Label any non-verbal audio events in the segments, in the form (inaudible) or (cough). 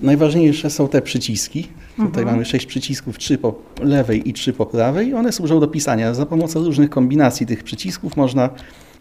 Najważniejsze są te przyciski. Tutaj Mhm. mamy sześć przycisków, trzy po lewej i trzy po prawej. One służą do pisania. Za pomocą różnych kombinacji tych przycisków można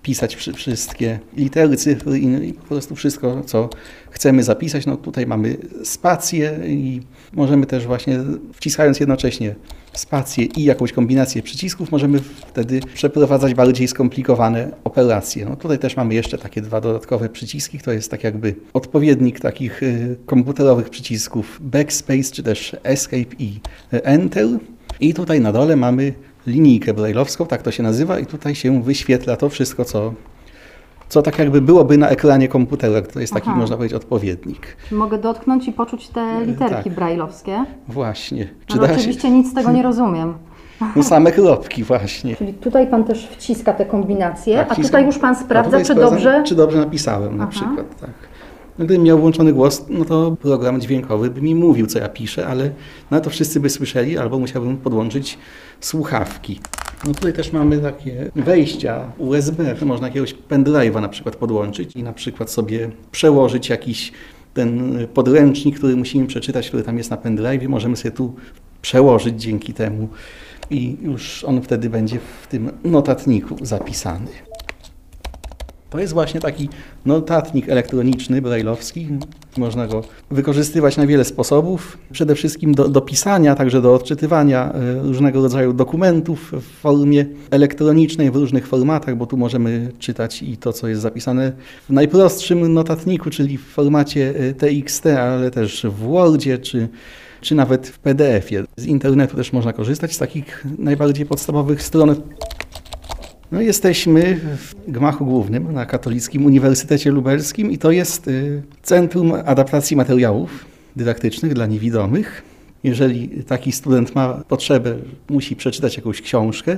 pisać wszy- wszystkie litery, cyfry i, i po prostu wszystko, co chcemy zapisać. No tutaj mamy spację i możemy też właśnie wciskając jednocześnie spację i jakąś kombinację przycisków, możemy wtedy przeprowadzać bardziej skomplikowane operacje. No tutaj też mamy jeszcze takie dwa dodatkowe przyciski, to jest tak jakby odpowiednik takich y, komputerowych przycisków Backspace czy też Escape i y, Enter. I tutaj na dole mamy linijkę brailleowską, tak to się nazywa i tutaj się wyświetla to wszystko, co, co tak jakby byłoby na ekranie komputera. To jest taki, Aha. można powiedzieć, odpowiednik. Mogę dotknąć i poczuć te literki tak. brajlowskie. Właśnie. Ale da się- oczywiście nic z tego nie rozumiem. No same kropki właśnie. Czyli tutaj Pan też wciska te kombinacje, Tak, a wciskam. tutaj już Pan A sprawdza, czy sprawdzam, dobrze... Czy dobrze napisałem na Aha. przykład, tak. No, Gdybym miał włączony głos, no to program dźwiękowy by mi mówił, co ja piszę, ale no to wszyscy by słyszeli, albo musiałbym podłączyć słuchawki. No tutaj też mamy takie wejścia USB, można jakiegoś pendrive'a na przykład podłączyć i na przykład sobie przełożyć jakiś ten podręcznik, który musimy przeczytać, który tam jest na pendrive'ie, możemy sobie tu przełożyć dzięki temu i już on wtedy będzie w tym notatniku zapisany. To jest właśnie taki notatnik elektroniczny, brajlowski. Można go wykorzystywać na wiele sposobów. Przede wszystkim do, do pisania, także do odczytywania e, różnego rodzaju dokumentów w formie elektronicznej, w różnych formatach, bo tu możemy czytać i to, co jest zapisane w najprostszym notatniku, czyli w formacie e, TXT, ale też w Wordzie czy czy nawet w PDF-ie. Z internetu też można korzystać z takich najbardziej podstawowych stron. No, jesteśmy w gmachu głównym na Katolickim Uniwersytecie Lubelskim i to jest y, Centrum Adaptacji Materiałów Dydaktycznych dla Niewidomych. Jeżeli taki student ma potrzebę, musi przeczytać jakąś książkę,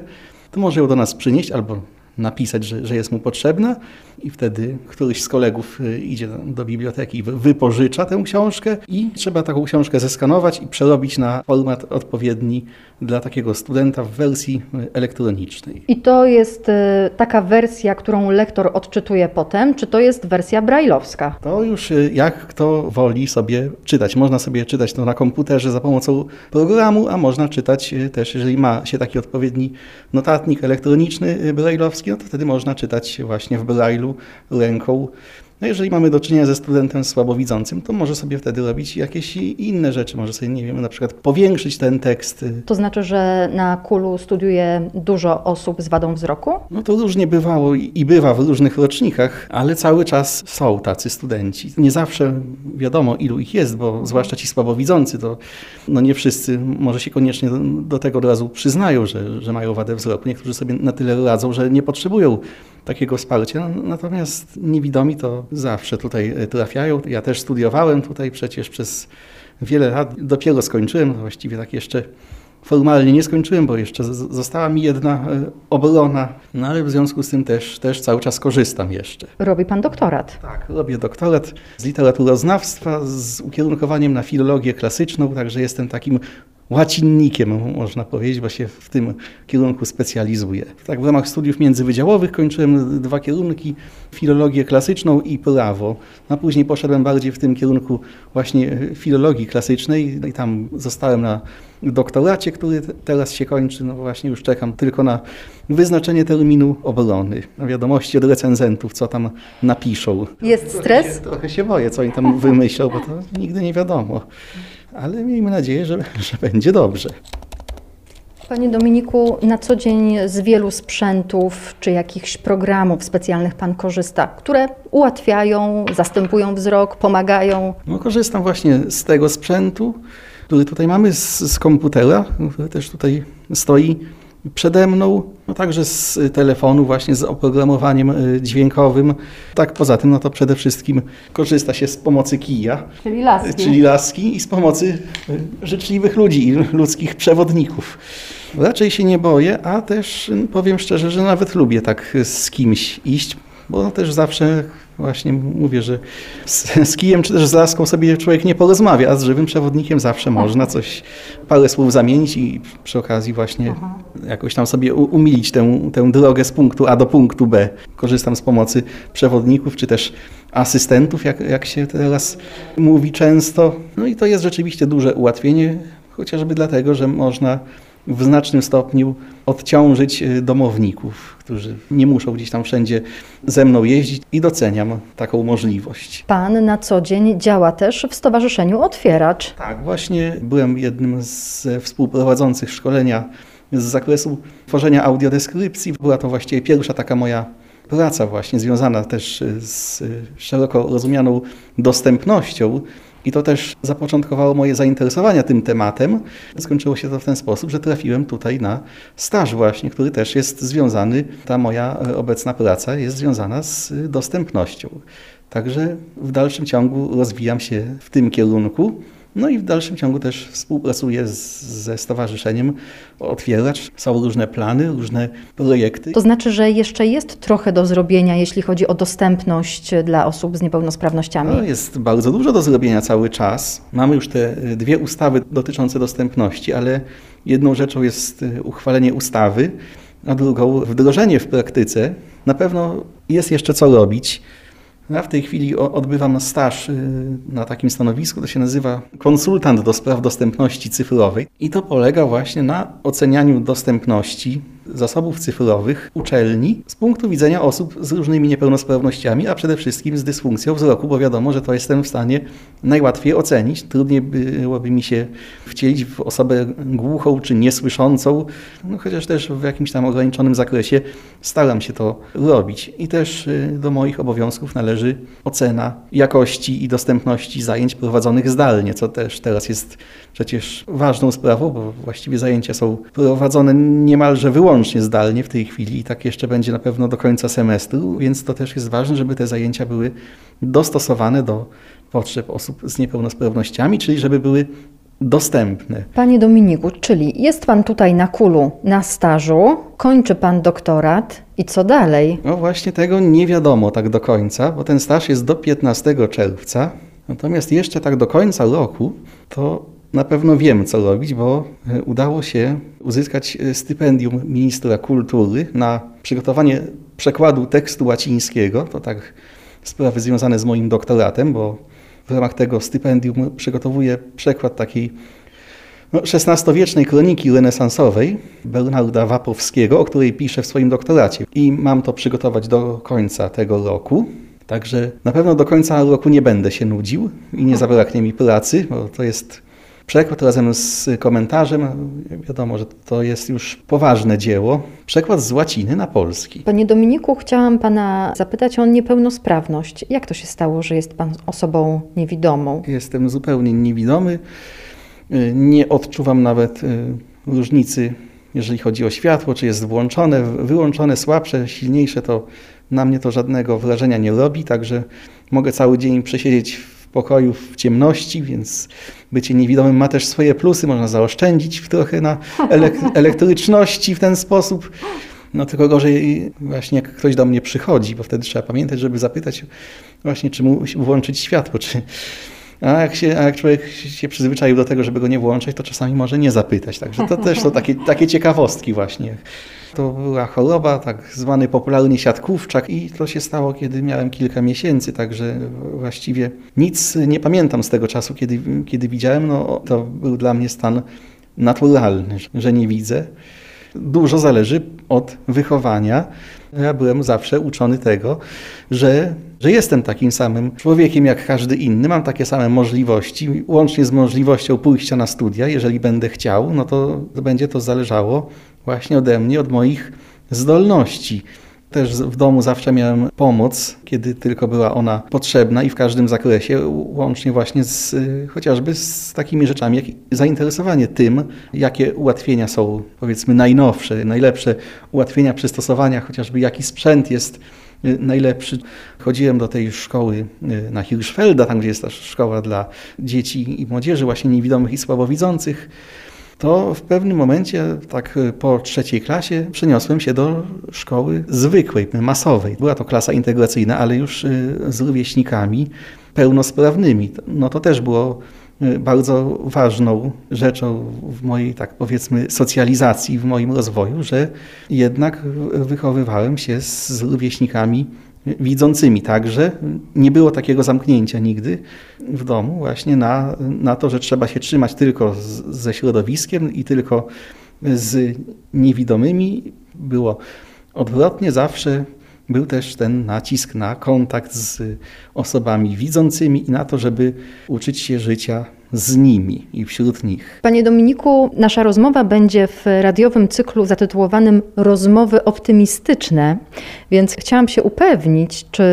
to może ją do nas przynieść albo napisać, że, że jest mu potrzebna i wtedy któryś z kolegów y, idzie do- biblioteki i wy- wypożycza tę książkę i trzeba taką książkę zeskanować i przerobić na format odpowiedni dla takiego studenta w wersji y, elektronicznej. I to jest y, taka wersja, którą lektor odczytuje potem, czy to jest wersja brajlowska? To już jak kto woli sobie czytać. Można sobie czytać to na komputerze za pomocą programu, a można czytać też, jeżeli ma się taki odpowiedni notatnik elektroniczny brailleowski, no to wtedy można czytać właśnie w brailu ręką. No jeżeli mamy do czynienia ze studentem słabowidzącym, to może sobie wtedy robić jakieś inne rzeczy. Może sobie, nie wiem, na przykład powiększyć ten tekst. To znaczy, że na Kulu studiuje dużo osób z wadą wzroku? No to różnie bywało i bywa w różnych rocznikach, ale cały czas są tacy studenci. Nie zawsze wiadomo, ilu ich jest, bo zwłaszcza ci słabowidzący, to no nie wszyscy może się koniecznie do, do tego od razu przyznają, że, że mają wadę wzroku. Niektórzy sobie na tyle radzą, że nie potrzebują takiego wsparcia. No, Natomiast niewidomi to zawsze tutaj e, trafiają. Ja też studiowałem tutaj przecież przez wiele lat. Dopiero skończyłem, właściwie tak jeszcze Formalnie nie skończyłem, bo jeszcze została mi jedna e, obrona, no ale w związku z tym też, też cały czas korzystam jeszcze. Robi pan doktorat. Tak, robię doktorat z literaturoznawstwa z ukierunkowaniem na filologię klasyczną, także jestem takim łacinnikiem, można powiedzieć, bo się w tym kierunku specjalizuję. Tak w ramach studiów międzywydziałowych kończyłem dwa kierunki, filologię klasyczną i prawo. A później poszedłem bardziej w tym kierunku właśnie filologii klasycznej i tam zostałem na doktoracie, który te- teraz się kończy. No właśnie już czekam tylko na wyznaczenie terminu obrony, na wiadomości od recenzentów, co tam napiszą. Jest Trochę stres? się, trochę się boję, co oni tam wymyślą, bo to nigdy nie wiadomo. Ale miejmy nadzieję, że, że będzie dobrze. Panie Dominiku, na co dzień z wielu sprzętów czy jakichś programów specjalnych Pan korzysta, które ułatwiają, zastępują wzrok, pomagają? No, korzystam właśnie z tego sprzętu, który tutaj mamy, z, z komputera, który też tutaj stoi przede mną, no także z telefonu właśnie z oprogramowaniem y, dźwiękowym. Tak poza tym, no to przede wszystkim korzysta się z pomocy kija, Czyli laski. czyli laski i z pomocy y, życzliwych ludzi ludzkich przewodników. Raczej się nie boję, a też y, powiem szczerze, że nawet lubię tak z kimś iść, bo też zawsze właśnie mówię, że z, z kijem czy też z laską sobie człowiek nie porozmawia, a z żywym przewodnikiem zawsze można coś, parę słów zamienić i przy okazji właśnie jakoś tam sobie umilić tę, tę drogę z punktu A do punktu B. Korzystam z pomocy przewodników czy też asystentów, jak, jak się teraz mówi często. No i to jest rzeczywiście duże ułatwienie, chociażby dlatego, że można w znacznym stopniu odciążyć y, domowników, którzy nie muszą gdzieś tam wszędzie ze mną jeździć i doceniam taką możliwość. Pan na co dzień działa też w Stowarzyszeniu Otwieracz. Tak, właśnie byłem jednym z współprowadzących szkolenia z zakresu tworzenia audiodeskrypcji. Była to właściwie pierwsza taka moja praca właśnie związana też z szeroko rozumianą dostępnością. I to też zapoczątkowało moje zainteresowania tym tematem. Skończyło się to w ten sposób, że trafiłem tutaj na staż właśnie, który też jest związany, ta moja e, obecna praca jest związana z dostępnością. Także w dalszym ciągu rozwijam się w tym kierunku. No i w dalszym ciągu też współpracuję z, ze Stowarzyszeniem Otwieracz. Są różne plany, różne projekty. To znaczy, że jeszcze jest trochę do zrobienia, jeśli chodzi o dostępność dla osób z niepełnosprawnościami. No, jest bardzo dużo do zrobienia cały czas. Mamy już te dwie ustawy dotyczące dostępności, ale jedną rzeczą jest y, uchwalenie ustawy, a drugą wdrożenie w praktyce. Na pewno jest jeszcze co robić. Ja w tej chwili odbywam staż y, na takim stanowisku, to się nazywa konsultant do spraw dostępności cyfrowej. I to polega właśnie na ocenianiu dostępności zasobów cyfrowych uczelni z punktu widzenia osób z różnymi niepełnosprawnościami, a przede wszystkim z dysfunkcją wzroku, bo wiadomo, że to jestem w stanie najłatwiej ocenić. Trudniej byłoby mi się wcielić w osobę głuchą czy niesłyszącą, no chociaż też w jakimś tam ograniczonym zakresie staram się to robić. I też y, do moich obowiązków należy ocena jakości i dostępności zajęć prowadzonych zdalnie, co też teraz jest przecież ważną sprawą, bo właściwie zajęcia są prowadzone niemalże wyłącznie zdalnie w tej chwili i tak jeszcze będzie na pewno do końca semestru, więc to też jest ważne, żeby te zajęcia były dostosowane do potrzeb osób z niepełnosprawnościami, czyli żeby były dostępne. Panie Dominiku, czyli jest Pan tutaj na kulu na stażu, kończy Pan doktorat i co dalej? No właśnie tego nie wiadomo tak do końca, bo ten staż jest do 15 czerwca. Natomiast jeszcze tak do końca roku to na pewno wiem, co robić, bo e, udało się uzyskać e, stypendium ministra kultury na przygotowanie przekładu tekstu łacińskiego. To tak sprawy związane z moim doktoratem, bo w ramach tego stypendium przygotowuję przekład takiej no, XVI-wiecznej kroniki renesansowej Bernarda Wapowskiego, o której piszę w swoim doktoracie. I mam to przygotować do końca tego roku. Także na pewno do końca roku nie będę się nudził i nie zabraknie mi pracy, bo to jest przekład razem z komentarzem. Wiadomo, że to jest już poważne dzieło. Przekład z łaciny na polski. Panie Dominiku, chciałam Pana zapytać o niepełnosprawność. Jak to się stało, że jest Pan osobą niewidomą? Jestem zupełnie niewidomy. Nie odczuwam nawet y, różnicy, jeżeli chodzi o światło, czy jest włączone, wyłączone, słabsze, silniejsze, to na mnie to żadnego wrażenia nie robi, także mogę cały dzień przesiedzieć w pokoju w ciemności, więc bycie niewidomym ma też swoje plusy, można zaoszczędzić w trochę na elek- (laughs) elektryczności w ten sposób. No tylko gorzej właśnie jak ktoś do mnie przychodzi, bo wtedy trzeba pamiętać, żeby zapytać właśnie, czy mu włączyć światło, czy... A jak, się, a jak człowiek się przyzwyczaił do tego, żeby go nie włączać, to czasami może nie zapytać. Także to też są takie, takie ciekawostki właśnie. To była choroba, tak zwany popularnie siatkówczak i to się stało, kiedy miałem kilka miesięcy, także właściwie nic nie pamiętam z tego czasu, kiedy, kiedy widziałem. No, to był dla mnie stan naturalny, że nie widzę. Dużo zależy od wychowania. Ja byłem zawsze uczony tego, że, że jestem takim samym człowiekiem jak każdy inny, mam takie same możliwości, łącznie z możliwością pójścia na studia. Jeżeli będę chciał, no to będzie to zależało właśnie ode mnie, od moich zdolności. Też w domu zawsze miałem pomoc, kiedy tylko była ona potrzebna i w każdym zakresie, łącznie właśnie z, chociażby z takimi rzeczami, jak zainteresowanie tym, jakie ułatwienia są, powiedzmy, najnowsze, najlepsze ułatwienia przystosowania, chociażby jaki sprzęt jest najlepszy. Chodziłem do tej szkoły y, na Hirschfelda, tam gdzie jest ta szkoła dla dzieci i młodzieży właśnie niewidomych i słabowidzących. to w pewnym momencie, tak po trzeciej klasie, przeniosłem się do szkoły zwykłej, masowej. Była to klasa integracyjna, ale już y, z rówieśnikami pełnosprawnymi. No to też było y, bardzo ważną rzeczą w mojej, tak powiedzmy, socjalizacji, w moim rozwoju, że jednak wychowywałem się z rówieśnikami widzącymi także. Nie było takiego zamknięcia nigdy w domu właśnie na, na to, że trzeba się trzymać tylko z, ze środowiskiem i tylko z niewidomymi. Było odwrotnie, zawsze był też ten nacisk na kontakt z osobami widzącymi i na to, żeby uczyć się życia z nimi i wśród nich. Panie Dominiku, nasza rozmowa będzie w radiowym cyklu zatytułowanym Rozmowy optymistyczne, więc chciałam się upewnić, czy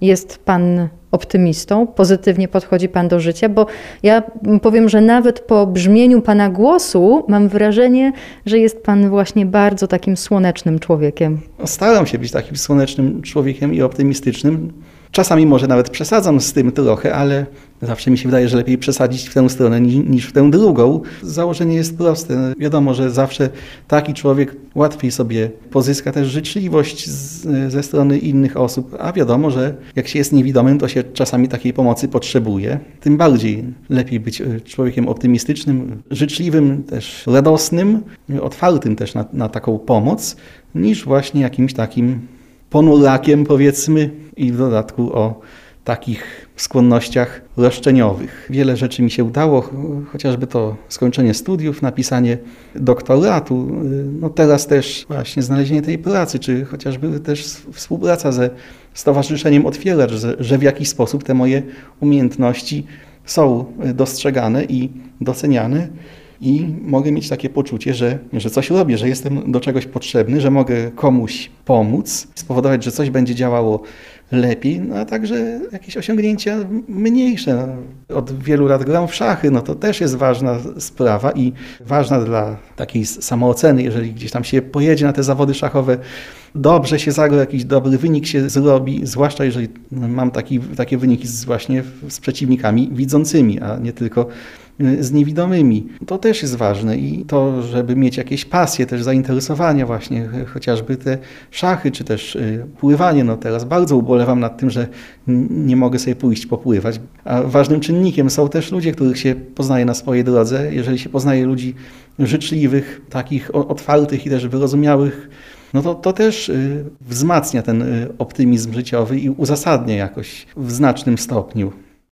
jest Pan optymistą, pozytywnie podchodzi Pan do życia, bo ja powiem, że nawet po brzmieniu Pana głosu mam wrażenie, że jest Pan właśnie bardzo takim słonecznym człowiekiem. Staram się być takim słonecznym człowiekiem i optymistycznym. Czasami może nawet przesadzam z tym trochę, ale zawsze mi się wydaje, że lepiej przesadzić w tę stronę niż w tę drugą. Założenie jest proste. Wiadomo, że zawsze taki człowiek łatwiej sobie pozyska też życzliwość z, ze strony innych osób, a wiadomo, że jak się jest niewidomym, to się czasami takiej pomocy potrzebuje. Tym bardziej lepiej być e, człowiekiem optymistycznym, życzliwym, też radosnym, otwartym też na, na taką pomoc, niż właśnie jakimś takim ponurakiem powiedzmy i w dodatku o takich skłonnościach roszczeniowych. Wiele rzeczy mi się udało, chociażby to skończenie studiów, napisanie doktoratu, no teraz też właśnie znalezienie tej pracy, czy chociażby też współpraca ze Stowarzyszeniem Otwieracz, że w jakiś sposób te moje umiejętności są dostrzegane i doceniane i mogę mieć takie poczucie, że, że coś robię, że jestem do czegoś potrzebny, że mogę komuś pomóc, spowodować, że coś będzie działało lepiej, no a także jakieś osiągnięcia mniejsze. Od wielu lat gram w szachy, no to też jest ważna sprawa i ważna dla takiej samooceny, jeżeli gdzieś tam się pojedzie na te zawody szachowe, dobrze się zagra, jakiś dobry wynik się zrobi, zwłaszcza jeżeli mam taki, takie wyniki z, właśnie z przeciwnikami widzącymi, a nie tylko z niewidomymi. To też jest ważne i to, żeby mieć jakieś pasje, też zainteresowania właśnie, chociażby te szachy, czy też y, pływanie. No teraz bardzo ubolewam nad tym, że nie mogę sobie pójść popływać. A ważnym czynnikiem są też ludzie, których się poznaje na swojej drodze. Jeżeli się poznaje ludzi życzliwych, takich otwartych i też wyrozumiałych, no to, to też y, wzmacnia ten y, optymizm życiowy i uzasadnia jakoś w znacznym stopniu.